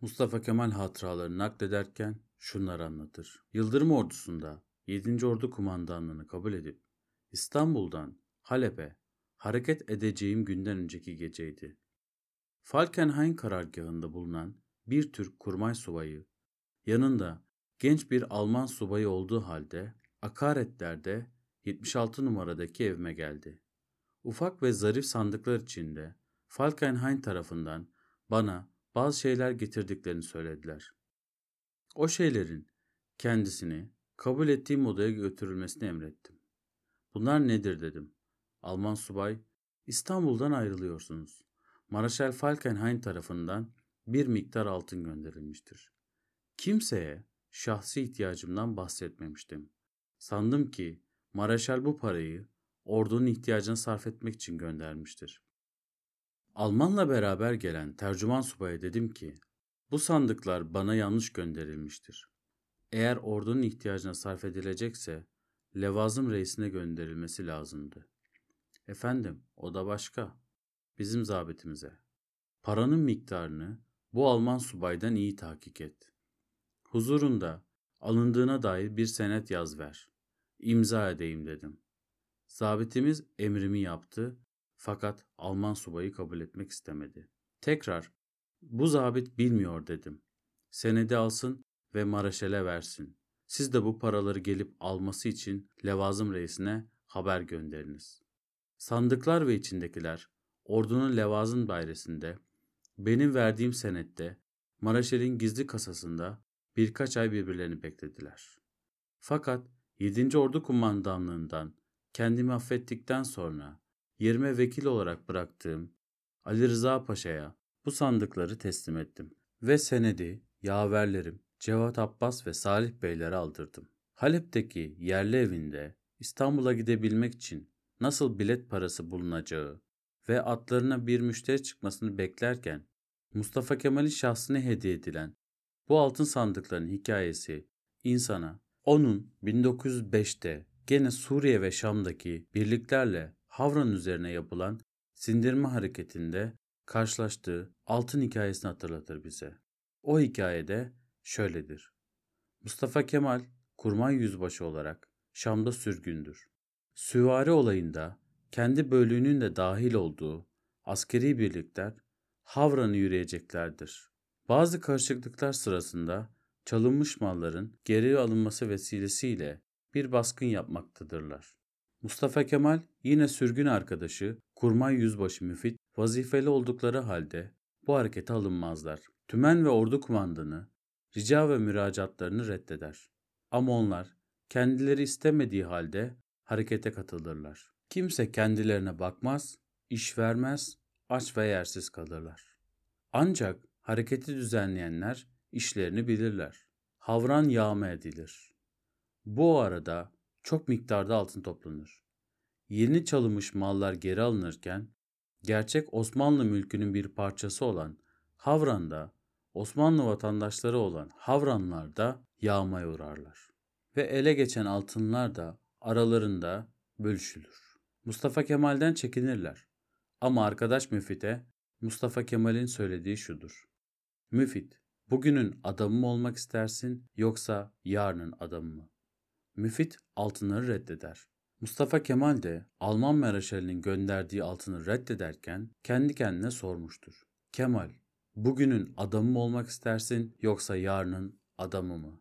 Mustafa Kemal hatıralarını naklederken şunları anlatır. Yıldırım ordusunda 7. Ordu kumandanlığını kabul edip İstanbul'dan Halep'e hareket edeceğim günden önceki geceydi. Falkenhayn karargahında bulunan bir Türk kurmay subayı, yanında genç bir Alman subayı olduğu halde Akaretler'de 76 numaradaki evime geldi. Ufak ve zarif sandıklar içinde Falkenhayn tarafından bana bazı şeyler getirdiklerini söylediler. O şeylerin kendisini kabul ettiğim odaya götürülmesini emrettim. Bunlar nedir dedim. Alman subay, İstanbul'dan ayrılıyorsunuz. Maraşal Falkenhayn tarafından bir miktar altın gönderilmiştir. Kimseye şahsi ihtiyacımdan bahsetmemiştim. Sandım ki Maraşal bu parayı ordunun ihtiyacını sarf etmek için göndermiştir. Almanla beraber gelen tercüman subaya dedim ki, bu sandıklar bana yanlış gönderilmiştir. Eğer ordunun ihtiyacına sarf edilecekse, levazım reisine gönderilmesi lazımdı. Efendim, o da başka. Bizim zabitimize. Paranın miktarını bu Alman subaydan iyi tahkik et. Huzurunda alındığına dair bir senet yaz ver. İmza edeyim dedim. Zabitimiz emrimi yaptı fakat Alman subayı kabul etmek istemedi. Tekrar bu zabit bilmiyor dedim. Senedi alsın ve Maraşel'e versin. Siz de bu paraları gelip alması için levazım reisine haber gönderiniz. Sandıklar ve içindekiler ordunun levazım dairesinde benim verdiğim senette Maraşel'in gizli kasasında birkaç ay birbirlerini beklediler. Fakat 7. Ordu Kumandanlığından kendimi affettikten sonra yerime vekil olarak bıraktığım Ali Rıza Paşa'ya bu sandıkları teslim ettim ve senedi yaverlerim Cevat Abbas ve Salih Beylere aldırdım. Halep'teki yerli evinde İstanbul'a gidebilmek için nasıl bilet parası bulunacağı ve atlarına bir müşteri çıkmasını beklerken Mustafa Kemal'in şahsına hediye edilen bu altın sandıkların hikayesi insana onun 1905'te gene Suriye ve Şam'daki birliklerle Havran üzerine yapılan sindirme hareketinde karşılaştığı altın hikayesini hatırlatır bize. O hikayede şöyledir. Mustafa Kemal kurmay yüzbaşı olarak Şam'da sürgündür. Süvari olayında kendi bölüğünün de dahil olduğu askeri birlikler Havran'ı yürüyeceklerdir. Bazı karışıklıklar sırasında çalınmış malların geri alınması vesilesiyle bir baskın yapmaktadırlar. Mustafa Kemal yine sürgün arkadaşı Kurmay Yüzbaşı Müfit vazifeli oldukları halde bu harekete alınmazlar. Tümen ve ordu kumandanı rica ve müracaatlarını reddeder. Ama onlar kendileri istemediği halde harekete katılırlar. Kimse kendilerine bakmaz, iş vermez, aç ve yersiz kalırlar. Ancak hareketi düzenleyenler işlerini bilirler. Havran yağma edilir. Bu arada çok miktarda altın toplanır. Yeni çalınmış mallar geri alınırken gerçek Osmanlı mülkünün bir parçası olan Havran'da Osmanlı vatandaşları olan Havranlar da yağmaya uğrarlar. Ve ele geçen altınlar da aralarında bölüşülür. Mustafa Kemal'den çekinirler. Ama arkadaş Müfit'e Mustafa Kemal'in söylediği şudur. Müfit, bugünün adamı mı olmak istersin yoksa yarının adamı mı? Müfit altınları reddeder. Mustafa Kemal de Alman Meraşali'nin gönderdiği altını reddederken kendi kendine sormuştur. Kemal, bugünün adamı mı olmak istersin yoksa yarının adamı mı?